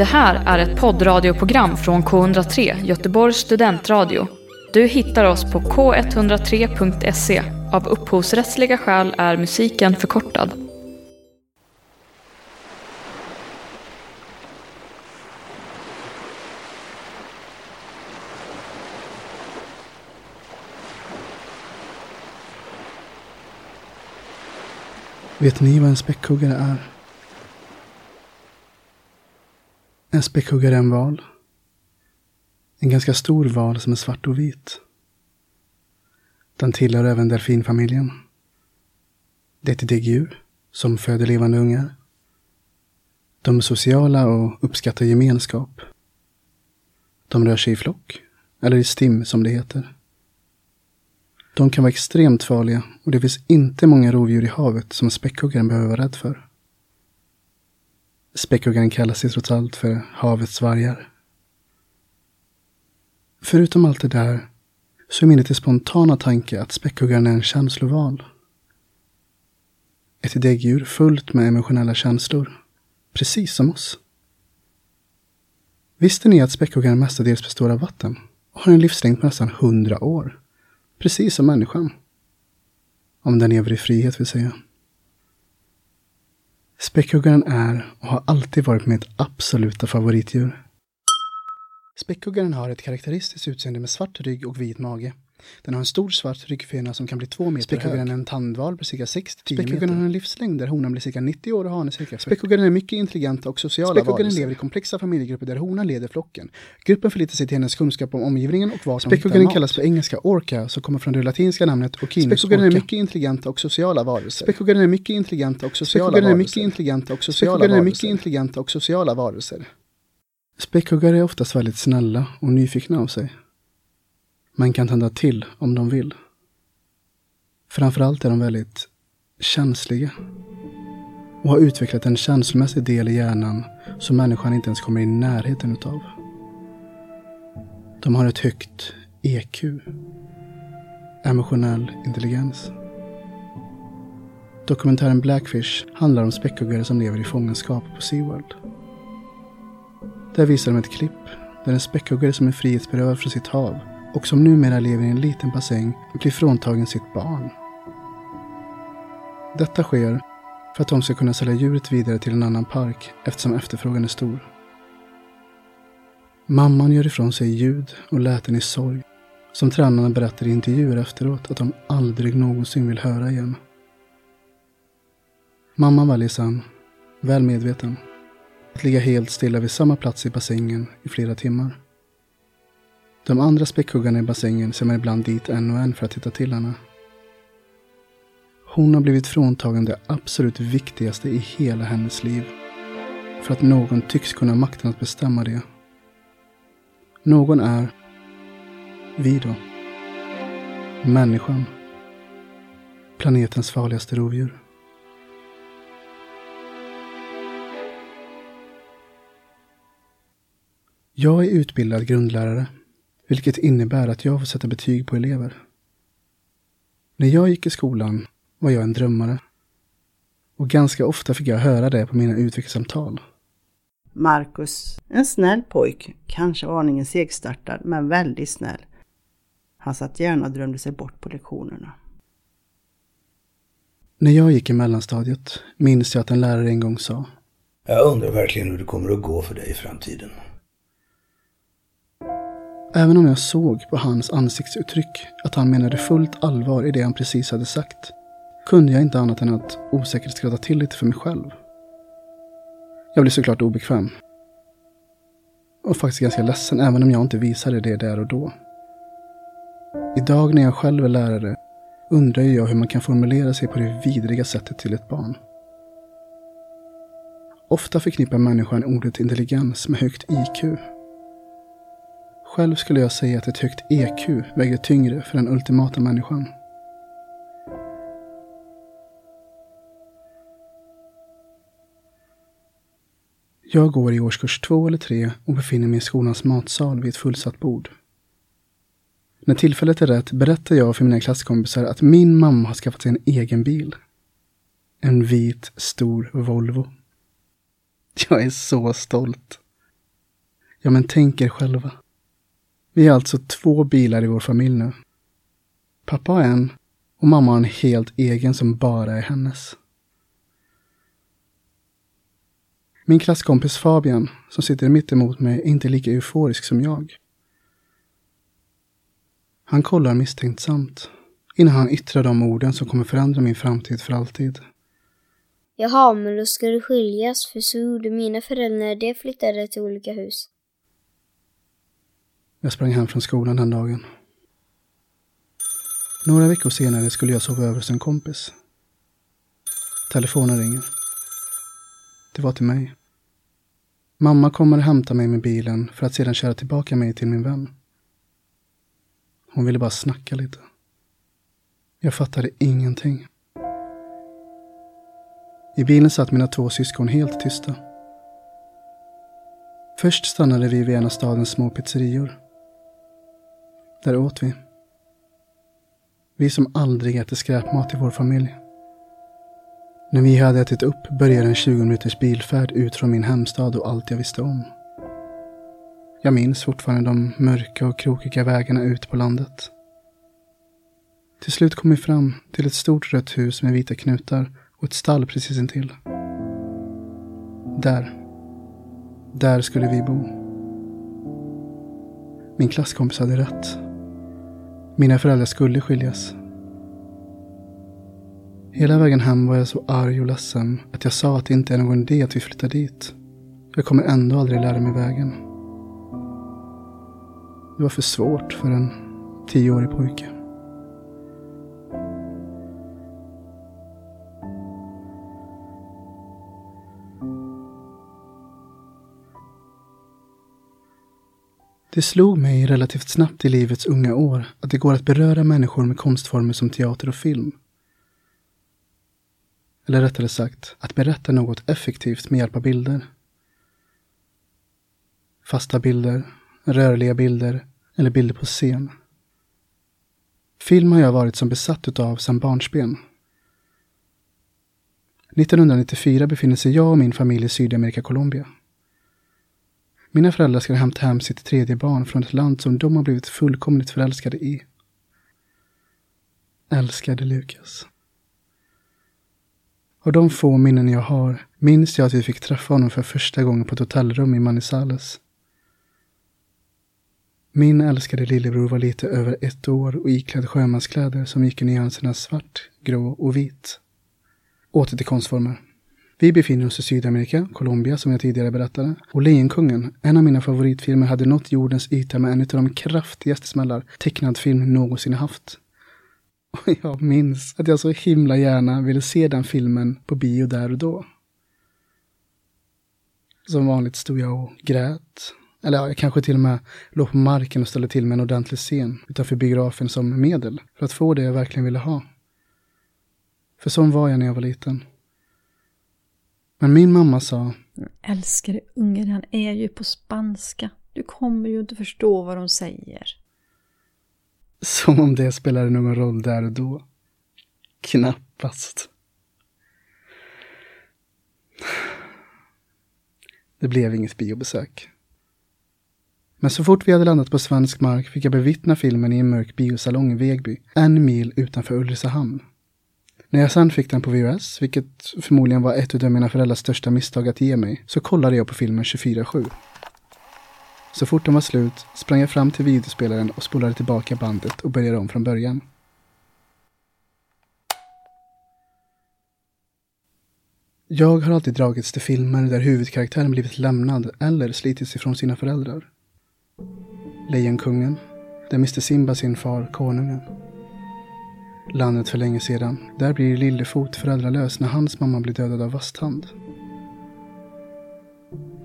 Det här är ett poddradioprogram från K103, Göteborgs studentradio. Du hittar oss på k103.se. Av upphovsrättsliga skäl är musiken förkortad. Vet ni vad en späckhuggare är? En späckhuggare är en val. En ganska stor val som är svart och vit. Den tillhör även delfinfamiljen. Det är ett däggdjur som föder levande ungar. De är sociala och uppskattar gemenskap. De rör sig i flock, eller i stim som det heter. De kan vara extremt farliga och det finns inte många rovdjur i havet som späckhuggaren behöver vara rädd för. Späckhuggaren kallas ju trots allt för havets vargar. Förutom allt det där så är min lite spontana tanke att späckhuggaren är en känsloval. Ett däggdjur fullt med emotionella känslor. Precis som oss. Visste ni att späckhuggaren mestadels består av vatten och har en livslängd på nästan 100 år? Precis som människan. Om den lever i frihet vill säga. Späckhuggaren är och har alltid varit mitt absoluta favoritdjur. Späckhuggaren har ett karaktäristiskt utseende med svart rygg och vit mage. Den har en stor svart ryggfena som kan bli två meter Späckhuggaren är en tandval på cirka 60 meter. Späckhuggaren har en livslängd där honan blir cirka 90 år och hanen cirka 40. Späckhuggaren är mycket intelligenta och sociala Späckhuggaren lever i komplexa familjegrupper där honan leder flocken. Gruppen förlitar sig till hennes kunskap om omgivningen och vad som Späckhuggaren kallas på engelska orca som kommer från det latinska namnet okinus Späckhuggaren är mycket intelligenta och sociala varelser. Späckhuggaren är mycket intelligenta och sociala varelser. Späckhuggaren är mycket intelligenta och sociala varelser. Späckhuggaren är mycket intelligenta och sociala varelser. Späckhuggare är oftast väldigt snälla och nyfikna av sig men kan tända till om de vill. Framförallt är de väldigt känsliga och har utvecklat en känslomässig del i hjärnan som människan inte ens kommer i närheten utav. De har ett högt EQ, emotionell intelligens. Dokumentären Blackfish handlar om späckhuggare som lever i fångenskap på SeaWorld. Där visar de ett klipp där en späckhuggare som är frihetsberövad från sitt hav och som numera lever i en liten bassäng blir fråntagen sitt barn. Detta sker för att de ska kunna sälja djuret vidare till en annan park eftersom efterfrågan är stor. Mamman gör ifrån sig ljud och läten i sorg som tränarna berättar i intervjuer efteråt att de aldrig någonsin vill höra igen. Mamman väljer sen, väl medveten, att ligga helt stilla vid samma plats i bassängen i flera timmar. De andra späckhuggarna i bassängen ser man ibland dit en och en för att titta till henne. Hon har blivit fråntagen det absolut viktigaste i hela hennes liv. För att någon tycks kunna ha makten att bestämma det. Någon är vi då. Människan. Planetens farligaste rovdjur. Jag är utbildad grundlärare vilket innebär att jag får sätta betyg på elever. När jag gick i skolan var jag en drömmare. Och ganska ofta fick jag höra det på mina utvecklingssamtal. Marcus, en snäll pojk, kanske aningen segstartad, men väldigt snäll. Han satt gärna och drömde sig bort på lektionerna. När jag gick i mellanstadiet minns jag att en lärare en gång sa. Jag undrar verkligen hur det kommer att gå för dig i framtiden. Även om jag såg på hans ansiktsuttryck att han menade fullt allvar i det han precis hade sagt, kunde jag inte annat än att osäkert skratta till lite för mig själv. Jag blev såklart obekväm. Och faktiskt ganska ledsen, även om jag inte visade det där och då. Idag när jag själv är lärare undrar jag hur man kan formulera sig på det vidriga sättet till ett barn. Ofta förknippar människan ordet intelligens med högt IQ själv skulle jag säga att ett högt EQ väger tyngre för den ultimata människan. Jag går i årskurs två eller tre och befinner mig i skolans matsal vid ett fullsatt bord. När tillfället är rätt berättar jag för mina klasskompisar att min mamma har skaffat sig en egen bil. En vit, stor Volvo. Jag är så stolt. Ja, men tänk er själva. Vi har alltså två bilar i vår familj nu. Pappa har en och mamma har en helt egen som bara är hennes. Min klasskompis Fabian, som sitter mitt emot mig, är inte lika euforisk som jag. Han kollar misstänksamt innan han yttrar de orden som kommer förändra min framtid för alltid. Jaha, men då ska du skiljas, för så gjorde mina föräldrar när de flyttade till olika hus. Jag sprang hem från skolan den dagen. Några veckor senare skulle jag sova över hos en kompis. Telefonen ringer. Det var till mig. Mamma kommer och hämtar mig med bilen för att sedan köra tillbaka mig till min vän. Hon ville bara snacka lite. Jag fattade ingenting. I bilen satt mina två syskon helt tysta. Först stannade vi vid en av stadens små pizzerior. Där åt vi. Vi som aldrig äter skräpmat i vår familj. När vi hade ätit upp började en 20 minuters bilfärd ut från min hemstad och allt jag visste om. Jag minns fortfarande de mörka och krokiga vägarna ut på landet. Till slut kom vi fram till ett stort rött hus med vita knutar och ett stall precis intill. Där. Där skulle vi bo. Min klasskompis hade rätt. Mina föräldrar skulle skiljas. Hela vägen hem var jag så arg och ledsen att jag sa att det inte är någon idé att vi flyttar dit. Jag kommer ändå aldrig lära mig vägen. Det var för svårt för en tioårig pojke. Det slog mig relativt snabbt i livets unga år att det går att beröra människor med konstformer som teater och film. Eller rättare sagt, att berätta något effektivt med hjälp av bilder. Fasta bilder, rörliga bilder eller bilder på scen. Film har jag varit som besatt utav sedan barnsben. 1994 befinner sig jag och min familj i Sydamerika, Colombia. Mina föräldrar ska hämta hem sitt tredje barn från ett land som de har blivit fullkomligt förälskade i. Älskade Lukas. Av de få minnen jag har minns jag att vi fick träffa honom för första gången på ett hotellrum i Manizales. Min älskade lillebror var lite över ett år och iklädd sjömanskläder som gick i nyanserna svart, grå och vit. Åter till konstformer. Vi befinner oss i Sydamerika, Colombia som jag tidigare berättade. Och Lejonkungen, en av mina favoritfilmer, hade nått jordens yta med en av de kraftigaste smällar tecknad film någonsin haft. Och jag minns att jag så himla gärna ville se den filmen på bio där och då. Som vanligt stod jag och grät. Eller ja, jag kanske till och med låg på marken och ställde till med en ordentlig scen utanför biografen som medel för att få det jag verkligen ville ha. För sån var jag när jag var liten. Men min mamma sa... Älskade unge, han är ju på spanska. Du kommer ju inte förstå vad de säger. Som om det spelade någon roll där och då. Knappast. Det blev inget biobesök. Men så fort vi hade landat på svensk mark fick jag bevittna filmen i en mörk biosalong i Vegby, en mil utanför Ulricehamn. När jag sen fick den på VHS, vilket förmodligen var ett av mina föräldrars största misstag att ge mig, så kollade jag på filmen 24-7. Så fort den var slut sprang jag fram till videospelaren och spolade tillbaka bandet och började om från början. Jag har alltid dragits till filmer där huvudkaraktären blivit lämnad eller slitits ifrån sina föräldrar. Lejonkungen, där Mr Simba sin far, konungen. Landet för länge sedan, där blir Lillefot föräldralös när hans mamma blir dödad av vasthand.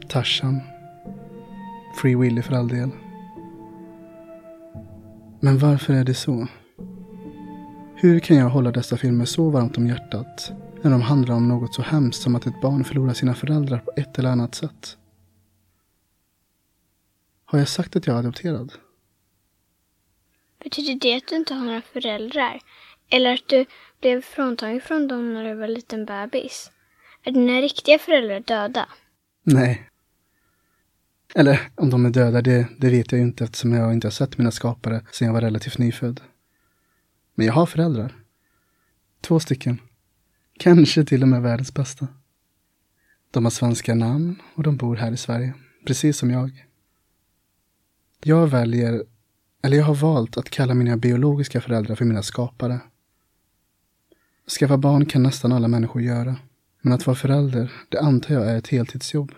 Tarzan. Free Willy för all del. Men varför är det så? Hur kan jag hålla dessa filmer så varmt om hjärtat när de handlar om något så hemskt som att ett barn förlorar sina föräldrar på ett eller annat sätt? Har jag sagt att jag är adopterad? Betyder det att du inte har några föräldrar? Eller att du blev fråntagen från dem när du var liten bebis? Är dina riktiga föräldrar döda? Nej. Eller om de är döda, det, det vet jag ju inte eftersom jag inte har sett mina skapare sedan jag var relativt nyfödd. Men jag har föräldrar. Två stycken. Kanske till och med världens bästa. De har svenska namn och de bor här i Sverige, precis som jag. Jag väljer, eller jag har valt att kalla mina biologiska föräldrar för mina skapare. Skaffa barn kan nästan alla människor göra. Men att vara förälder, det antar jag är ett heltidsjobb.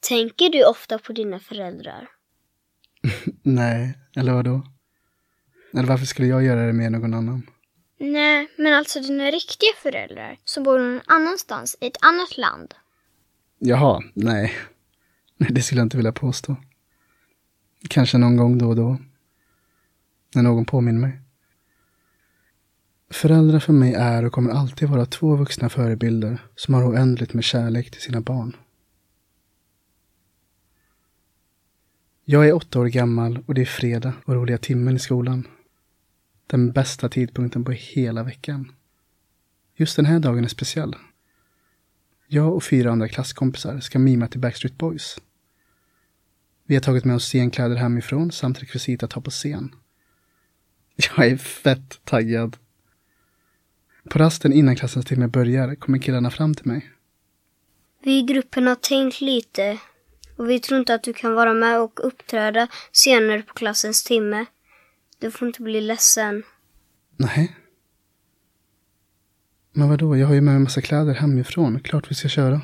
Tänker du ofta på dina föräldrar? Nej, eller vadå? Eller varför skulle jag göra det med någon annan? Nej, men alltså dina riktiga föräldrar som bor någon annanstans i ett annat land. Jaha, nej. Nej, det skulle jag inte vilja påstå. Kanske någon gång då och då. När någon påminner mig. Föräldrar för mig är och kommer alltid vara två vuxna förebilder som har oändligt med kärlek till sina barn. Jag är åtta år gammal och det är fredag och roliga timmen i skolan. Den bästa tidpunkten på hela veckan. Just den här dagen är speciell. Jag och fyra andra klasskompisar ska mima till Backstreet Boys. Vi har tagit med oss scenkläder hemifrån samt rekvisita att ha på scen. Jag är fett taggad. På rasten innan klassens timme börjar kommer killarna fram till mig. Vi i gruppen har tänkt lite och vi tror inte att du kan vara med och uppträda senare på klassens timme. Du får inte bli ledsen. Nej. Men vadå, jag har ju med mig massa kläder hemifrån. Klart vi ska köra.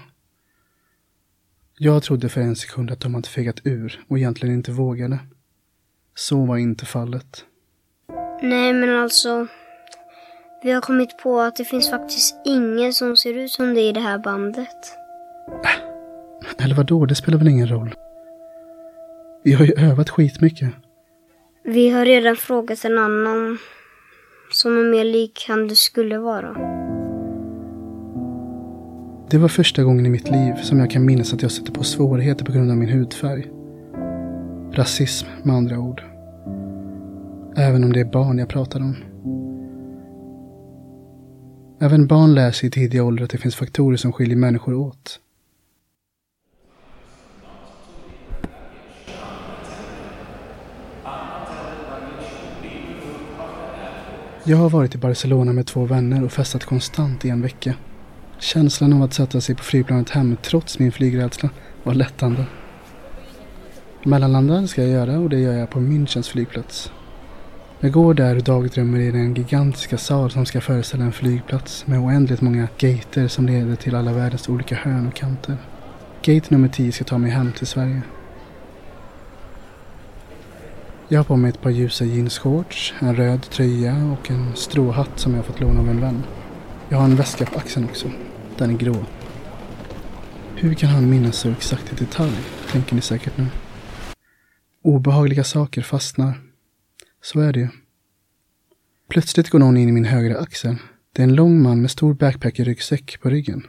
Jag trodde för en sekund att de hade fegat ur och egentligen inte vågade. Så var inte fallet. Nej, men alltså. Vi har kommit på att det finns faktiskt ingen som ser ut som dig i det här bandet. Eller vadå, det spelar väl ingen roll. Vi har ju övat skitmycket. Vi har redan frågat en annan som är mer lik han du skulle vara. Det var första gången i mitt liv som jag kan minnas att jag stötte på svårigheter på grund av min hudfärg. Rasism med andra ord. Även om det är barn jag pratar om. Även barn lär sig i tidig ålder att det finns faktorer som skiljer människor åt. Jag har varit i Barcelona med två vänner och festat konstant i en vecka. Känslan av att sätta sig på flygplanet hem trots min flygrädsla var lättande. Mellanlanda ska jag göra och det gör jag på Münchens flygplats. Jag går där och dagdrömmer i den gigantiska sal som ska föreställa en flygplats med oändligt många gater som leder till alla världens olika hörn och kanter. Gate nummer 10 ska ta mig hem till Sverige. Jag har på mig ett par ljusa jeansshorts, en röd tröja och en stråhatt som jag fått låna av en vän. Jag har en väska på axeln också. Den är grå. Hur kan han minnas så exakt i detalj, tänker ni säkert nu. Obehagliga saker fastnar. Så är det ju. Plötsligt går någon in i min högra axel. Det är en lång man med stor backpacker-ryggsäck på ryggen.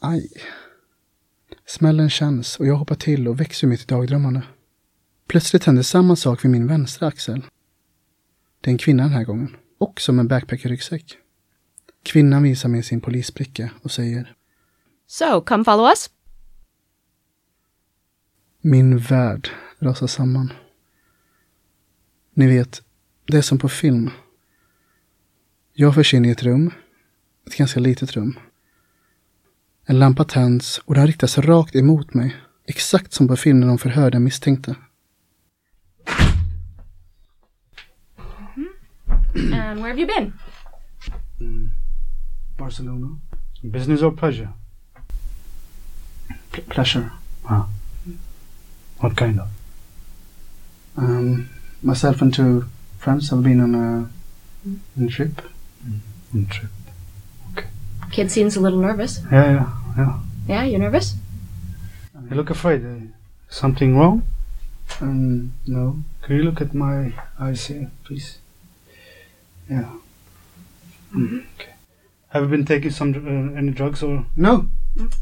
Aj. Smällen känns och jag hoppar till och växer mitt i dagdrömmande. Plötsligt händer samma sak vid min vänstra axel. Det är en kvinna den här gången, också med backpacker-ryggsäck. Kvinnan visar mig sin polisbricka och säger So, come follow us. Min värld rasar samman. Ni vet, det är som på film. Jag förs in i ett rum, ett ganska litet rum. En lampa tänds och den riktas rakt emot mig, exakt som på film när de förhör den misstänkte. And where have you been? Barcelona. Business or pleasure? P- pleasure. Ah. What kind of? Um, myself and two friends have been on a, on a trip. Mm, trip. Kid seems a little nervous. Yeah, yeah, yeah. Yeah, you're nervous? You look afraid. Uh, something wrong? Um, no. Can you look at my eyes here, please? Yeah. Mm, okay. Have you been taking some uh, any drugs or? No.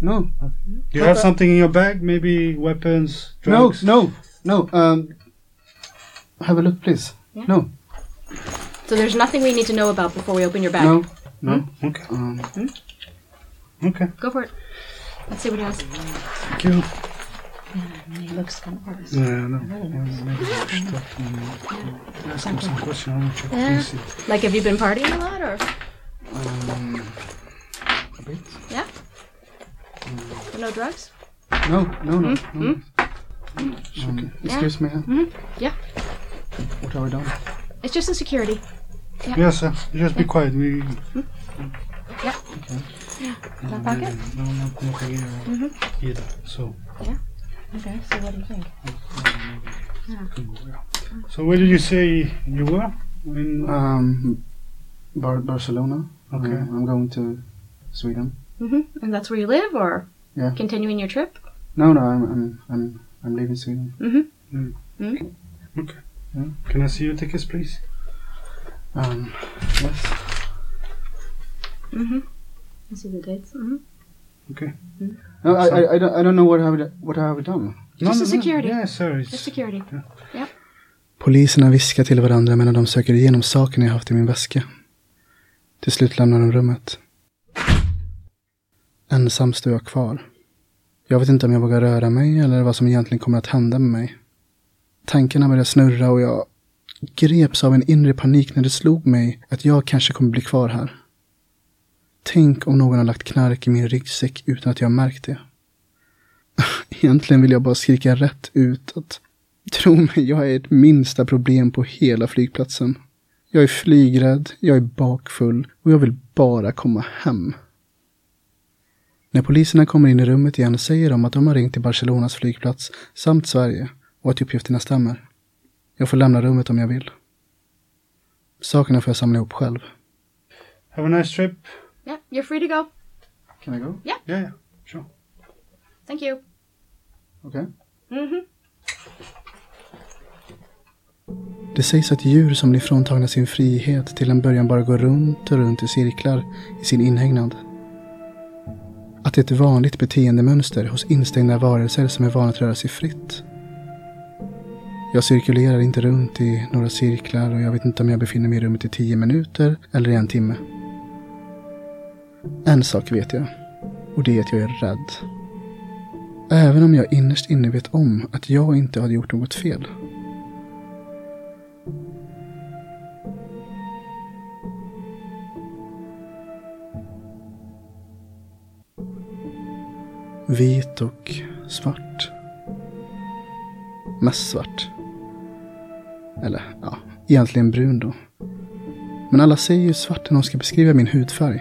No. Do you have something in your bag? Maybe weapons, drugs? No, no, no. Um, have a look, please. Yeah. No, So there's nothing we need to know about before we open your bag. no, no. Okay. Um, Okay. Go for it. Let's see what he has. Thank you. He looks kind of nervous. Yeah, no. yeah, Maybe washed up and ask him some question. I want to check Yeah. Like, have you been partying a lot, or Um, a bit. yeah? But no drugs? No, no, no. Mm, no. Um, excuse me. huh? Mhm. Yeah. What have I done? It's just in security. Yeah. Yes, sir. Just be quiet. We. Yeah. Okay. Yeah. That pocket? No, no, nothing here Mhm. either. So. Yeah. Okay. So what do you think? So where did you say you were? In, Um, Bar- Barcelona. Okay. Uh, I'm going to Sweden. hmm And that's where you live, or Yeah. continuing your trip? No, no, I'm I'm I'm, I'm leaving Sweden. Mm-hmm. okay. Yeah. Can I see your tickets, please? Um, yes. Mm-hmm. I see the dates. Mm-hmm. Okay. No, I, I, I don't I don't know what have I, what have done. Just a security. Yeah, sir. It's, Just security. Poliserna viskar till varandra medan de söker igenom sakerna jag haft i min väska. Till slut lämnar de rummet. Ensam står jag kvar. Jag vet inte om jag vågar röra mig eller vad som egentligen kommer att hända med mig. Tankarna började snurra och jag greps av en inre panik när det slog mig att jag kanske kommer bli kvar här. Tänk om någon har lagt knark i min ryggsäck utan att jag märkt det. Egentligen vill jag bara skrika rätt ut att Tro mig, jag är ett minsta problem på hela flygplatsen. Jag är flygrädd, jag är bakfull och jag vill bara komma hem. När poliserna kommer in i rummet igen säger de att de har ringt till Barcelonas flygplats samt Sverige och att uppgifterna stämmer. Jag får lämna rummet om jag vill. Sakerna får jag samla ihop själv. Have a nice trip. Yeah, you're free to go. Can I go? Yeah, yeah. Sure. Thank you. Okej. Mm-hmm. Det sägs att djur som blir fråntagna sin frihet till en början bara går runt och runt i cirklar i sin inhägnad. Att det är ett vanligt beteendemönster hos instängda varelser som är vana att röra sig fritt. Jag cirkulerar inte runt i några cirklar och jag vet inte om jag befinner mig i rummet i tio minuter eller i en timme. En sak vet jag och det är att jag är rädd. Även om jag innerst inne vet om att jag inte hade gjort något fel. Vit och svart. Mest svart. Eller ja, egentligen brun då. Men alla säger ju svart när de ska beskriva min hudfärg.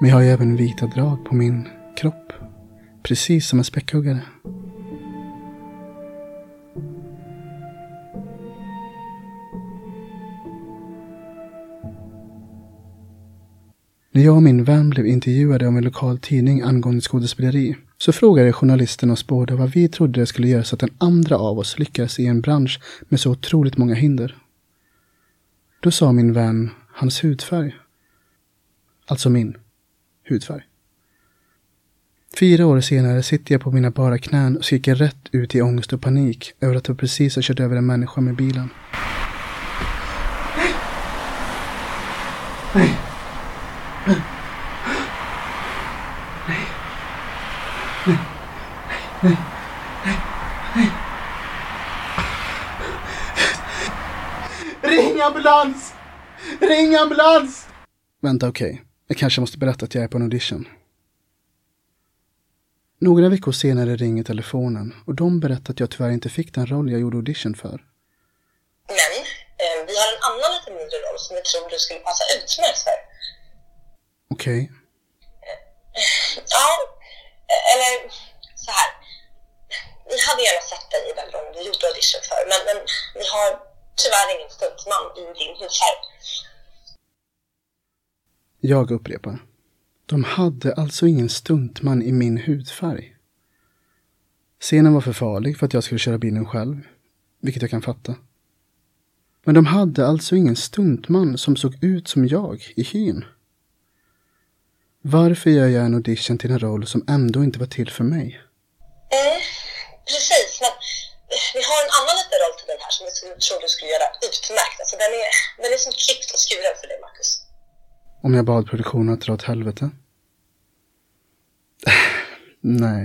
Men jag har ju även vita drag på min kropp. Precis som en späckhuggare. När jag och min vän blev intervjuade om en lokal tidning angående skådespeleri så frågade journalisten oss båda vad vi trodde det skulle göra så att den andra av oss lyckades i en bransch med så otroligt många hinder. Då sa min vän hans hudfärg. Alltså min hudfärg. Fyra år senare sitter jag på mina bara knän och skriker rätt ut i ångest och panik över att jag precis har kört över en människa med bilen. Ring ambulans! Ring ambulans! Vänta, okej. Jag kanske måste berätta att jag är på en audition. Några veckor senare ringer telefonen och de berättar att jag tyvärr inte fick den roll jag gjorde audition för. Men eh, vi har en annan lite mindre roll som vi tror du skulle passa utmärkt för. Okej, Ja, eh, eller så här. Vi hade gärna sett dig i den rollen du gjorde audition för, men, men vi har tyvärr ingen stuntman i din hudfärg. jag upprepar. De hade alltså ingen stuntman i min hudfärg. Scenen var för farlig för att jag skulle köra bilen själv, vilket jag kan fatta. Men de hade alltså ingen stuntman som såg ut som jag i hyn. Varför gör jag en audition till en roll som ändå inte var till för mig? Mm, precis, men vi har en annan liten roll till dig här som vi tror du skulle göra utmärkt. Alltså den är, den är som klippt och skuren för dig, Marcus. Om jag bad produktionen att dra åt helvete? Nej.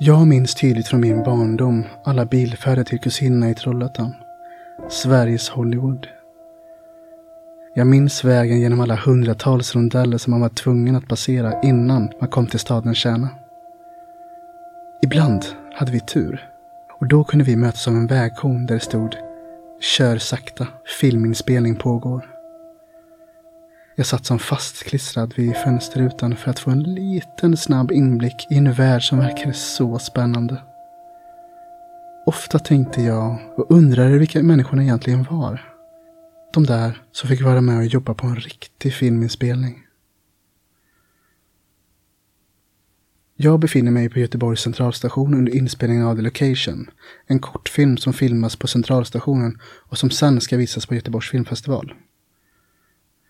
Jag minns tydligt från min barndom alla bilfärder till kusinerna i Trollhättan. Sveriges Hollywood. Jag minns vägen genom alla hundratals rondeller som man var tvungen att passera innan man kom till stadens kärna. Ibland hade vi tur och då kunde vi mötas av en vägkon där det stod Kör sakta, filminspelning pågår. Jag satt som fastklistrad vid fönsterrutan för att få en liten snabb inblick i en värld som verkade så spännande. Ofta tänkte jag och undrade vilka människorna egentligen var. De där som fick vara med och jobba på en riktig filminspelning. Jag befinner mig på Göteborgs centralstation under inspelningen av The Location. En kortfilm som filmas på centralstationen och som sen ska visas på Göteborgs filmfestival.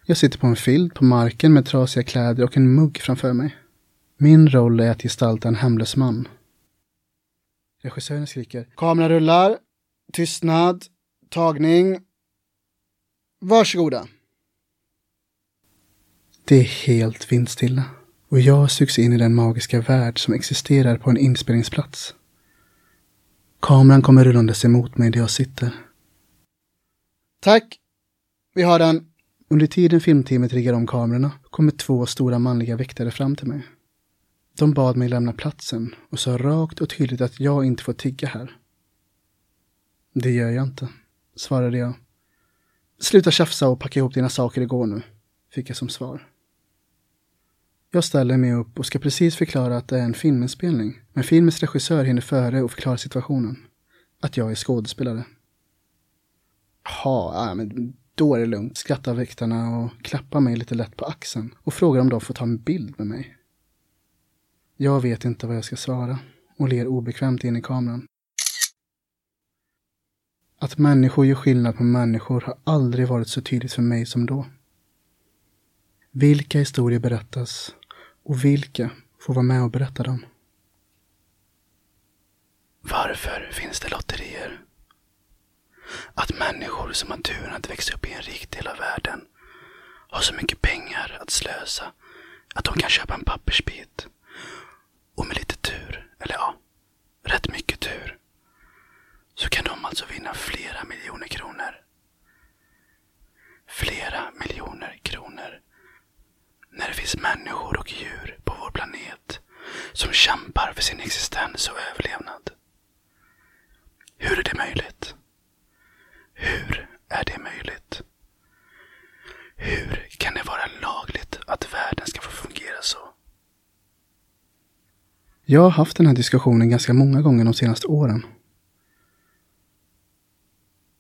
Jag sitter på en filt på marken med trasiga kläder och en mugg framför mig. Min roll är att gestalta en hemlös man. Regissören skriker. Kamera rullar. Tystnad. Tagning. Varsågoda. Det är helt vindstilla och jag sugs in i den magiska värld som existerar på en inspelningsplats. Kameran kommer rullandes emot mig där jag sitter. Tack! Vi har den. Under tiden filmteamet riggar om kamerorna kommer två stora manliga väktare fram till mig. De bad mig lämna platsen och sa rakt och tydligt att jag inte får tigga här. Det gör jag inte, svarade jag. Sluta tjafsa och packa ihop dina saker igår nu, fick jag som svar. Jag ställer mig upp och ska precis förklara att det är en filminspelning, men filmens regissör hinner före och förklarar situationen. Att jag är skådespelare. Ja, men då är det lugnt, skrattar väktarna och klappar mig lite lätt på axeln och frågar om de får ta en bild med mig. Jag vet inte vad jag ska svara och ler obekvämt in i kameran. Att människor gör skillnad på människor har aldrig varit så tydligt för mig som då. Vilka historier berättas och vilka får vara med och berätta dem? Varför finns det lotterier? Att människor som har turen att växa upp i en rik del av världen har så mycket pengar att slösa att de kan köpa en pappersbit. Och med lite tur, eller ja, rätt mycket tur, så kan de alltså vinna flera miljoner kronor. Flera miljoner kronor. När det finns människor och djur på vår planet som kämpar för sin existens och överlevnad. Hur är det möjligt? Hur är det möjligt? Hur kan det vara lagligt att världen ska få fungera så? Jag har haft den här diskussionen ganska många gånger de senaste åren.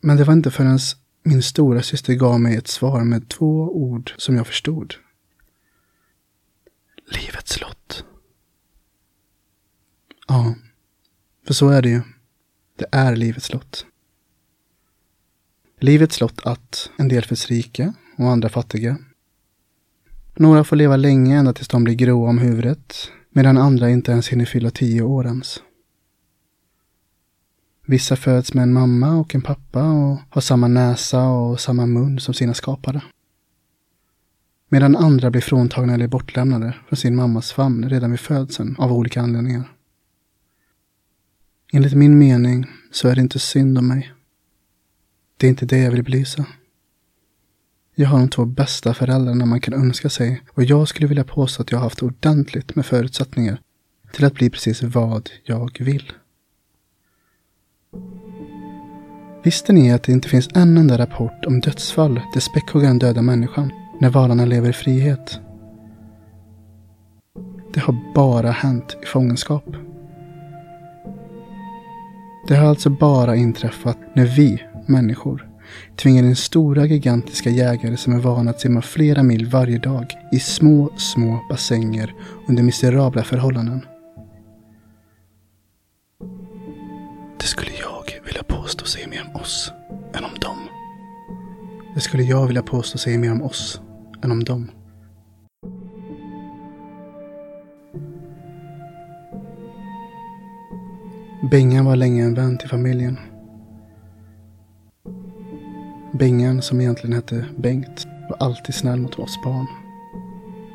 Men det var inte förrän min stora syster gav mig ett svar med två ord som jag förstod. Livets lott. Ja, för så är det ju. Det är livets lott. Livets lott att en del föds rika och andra fattiga. Några får leva länge ända tills de blir gråa om huvudet, medan andra inte ens hinner fylla tio år ens. Vissa föds med en mamma och en pappa och har samma näsa och samma mun som sina skapare. Medan andra blir fråntagna eller bortlämnade från sin mammas famn redan vid födseln av olika anledningar. Enligt min mening så är det inte synd om mig. Det är inte det jag vill belysa. Jag har de två bästa föräldrarna man kan önska sig och jag skulle vilja påstå att jag har haft ordentligt med förutsättningar till att bli precis vad jag vill. Visste ni att det inte finns en enda rapport om dödsfall där späckhuggaren dödar människan när valarna lever i frihet? Det har bara hänt i fångenskap. Det har alltså bara inträffat när vi, människor, tvingar in stora gigantiska jägare som är vana att simma flera mil varje dag i små, små bassänger under miserabla förhållanden. Det skulle vilja påstå säger mer om oss än om dem. Det skulle jag vilja påstå säger mer om oss än om dem. Bengan var länge en vän till familjen. Bengan, som egentligen hette Bengt, var alltid snäll mot oss barn.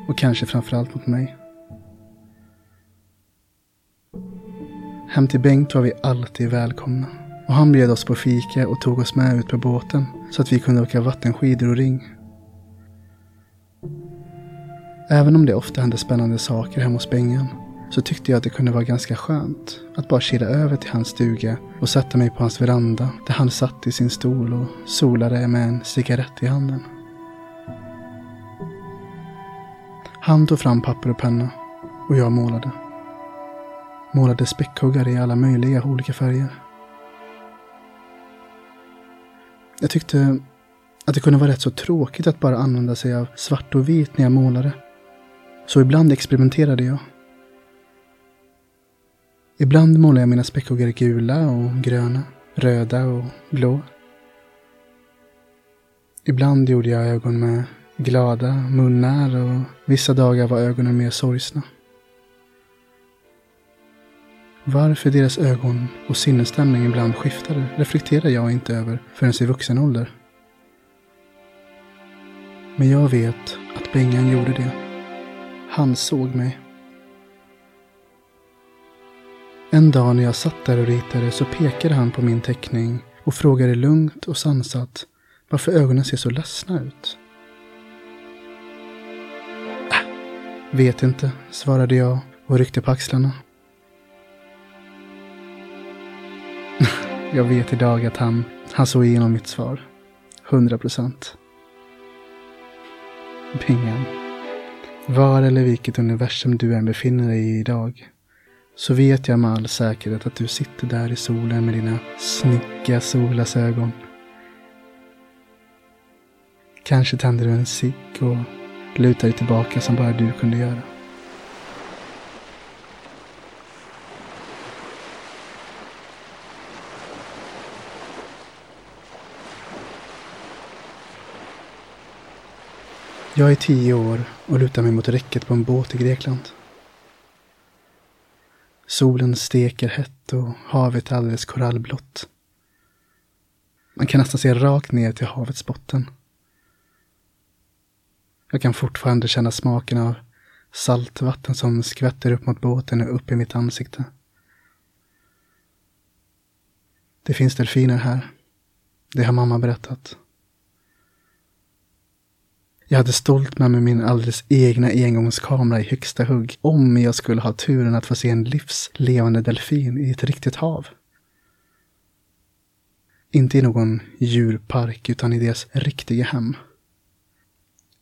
och kanske framförallt mot mig. Hem till Bengt var vi alltid välkomna. Och han bjöd oss på fika och tog oss med ut på båten så att vi kunde åka vattenskidor och ring. Även om det ofta hände spännande saker hemma hos Bengan så tyckte jag att det kunde vara ganska skönt att bara kila över till hans stuga och sätta mig på hans veranda där han satt i sin stol och solade med en cigarett i handen. Han tog fram papper och penna och jag målade. Målade späckhuggare i alla möjliga olika färger. Jag tyckte att det kunde vara rätt så tråkigt att bara använda sig av svart och vit när jag målade. Så ibland experimenterade jag. Ibland målade jag mina späckhuggare gula och gröna, röda och blå. Ibland gjorde jag ögon med glada munnar och vissa dagar var ögonen mer sorgsna. Varför deras ögon och sinnesstämning ibland skiftade reflekterar jag inte över förrän i vuxen ålder. Men jag vet att Bengan gjorde det. Han såg mig. En dag när jag satt där och ritade så pekade han på min teckning och frågade lugnt och sansat varför ögonen ser så ledsna ut. Äh, vet inte, svarade jag och ryckte på axlarna. Jag vet idag att han, han såg igenom mitt svar. Hundra procent. Pingan. Var eller vilket universum du än befinner dig i idag så vet jag med all säkerhet att du sitter där i solen med dina snygga solglasögon. Kanske tänder du en cigg och lutar dig tillbaka som bara du kunde göra. Jag är tio år och lutar mig mot räcket på en båt i Grekland. Solen steker hett och havet är alldeles korallblått. Man kan nästan se rakt ner till havets botten. Jag kan fortfarande känna smaken av saltvatten som skvätter upp mot båten och upp i mitt ansikte. Det finns delfiner här. Det har mamma berättat. Jag hade stolt med mig min alldeles egna engångskamera i högsta hugg om jag skulle ha turen att få se en livslevande delfin i ett riktigt hav. Inte i någon djurpark utan i deras riktiga hem.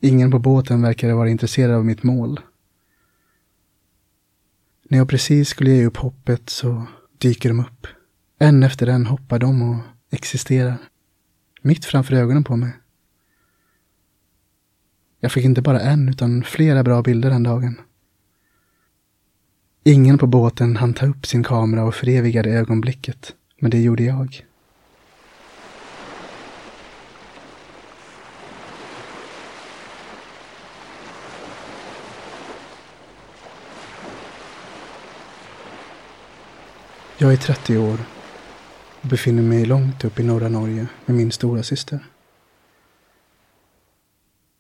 Ingen på båten verkade vara intresserad av mitt mål. När jag precis skulle ge upp hoppet så dyker de upp. En efter en hoppar de och existerar. Mitt framför ögonen på mig. Jag fick inte bara en utan flera bra bilder den dagen. Ingen på båten hann ta upp sin kamera och förevigade ögonblicket, men det gjorde jag. Jag är 30 år och befinner mig långt upp i norra Norge med min stora syster.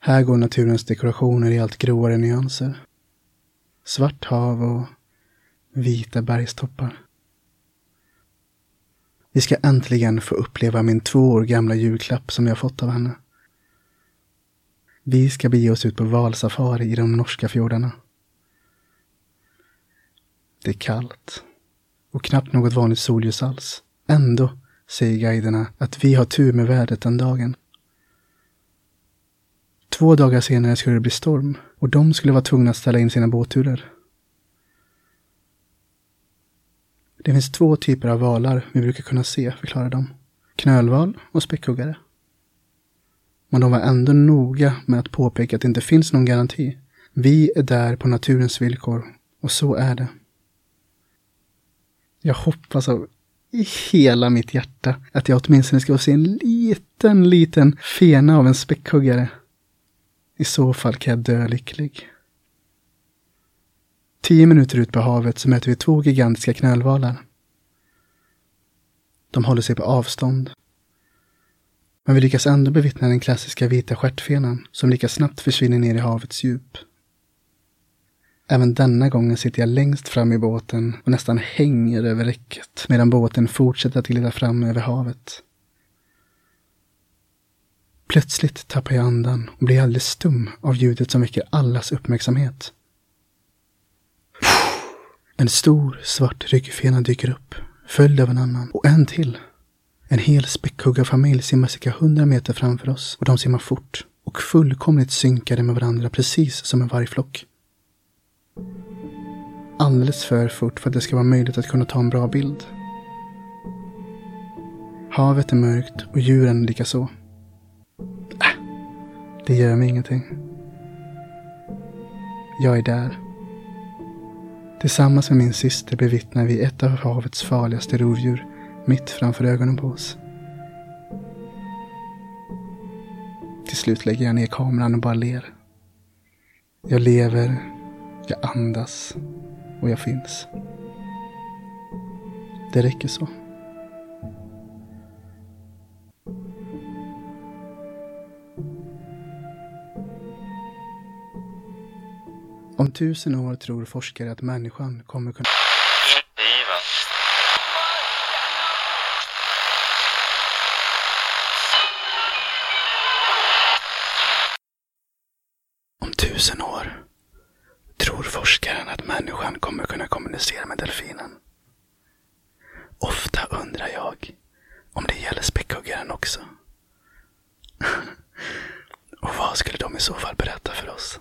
Här går naturens dekorationer i allt gråare nyanser. Svart hav och vita bergstoppar. Vi ska äntligen få uppleva min två år gamla julklapp som jag fått av henne. Vi ska bege oss ut på valsafari i de norska fjordarna. Det är kallt och knappt något vanligt solljus alls. Ändå säger guiderna att vi har tur med vädret den dagen. Två dagar senare skulle det bli storm och de skulle vara tvungna att ställa in sina båtturer. Det finns två typer av valar vi brukar kunna se, förklarar de. Knölval och späckhuggare. Men de var ändå noga med att påpeka att det inte finns någon garanti. Vi är där på naturens villkor och så är det. Jag hoppas av hela mitt hjärta att jag åtminstone ska få se en liten, liten fena av en späckhuggare i så fall kan jag dö lycklig. Tio minuter ut på havet så möter vi två gigantiska knölvalar. De håller sig på avstånd. Men vi lyckas ändå bevittna den klassiska vita stjärtfenan som lika snabbt försvinner ner i havets djup. Även denna gången sitter jag längst fram i båten och nästan hänger över räcket medan båten fortsätter att glida fram över havet. Plötsligt tappar jag andan och blir alldeles stum av ljudet som väcker allas uppmärksamhet. En stor svart ryggfena dyker upp, följd av en annan och en till. En hel späckhuggarfamilj simmar cirka hundra meter framför oss och de simmar fort och fullkomligt synkade med varandra precis som en vargflock. Alldeles för fort för att det ska vara möjligt att kunna ta en bra bild. Havet är mörkt och djuren likaså. Det gör mig ingenting. Jag är där. Tillsammans med min syster bevittnar vi ett av havets farligaste rovdjur mitt framför ögonen på oss. Till slut lägger jag ner kameran och bara ler. Jag lever, jag andas och jag finns. Det räcker så. Om tusen år tror forskare att människan kommer kunna... Om tusen år tror forskaren att människan kommer kunna kommunicera med delfinen. Ofta undrar jag om det gäller späckhuggaren också. Och vad skulle de i så fall berätta för oss?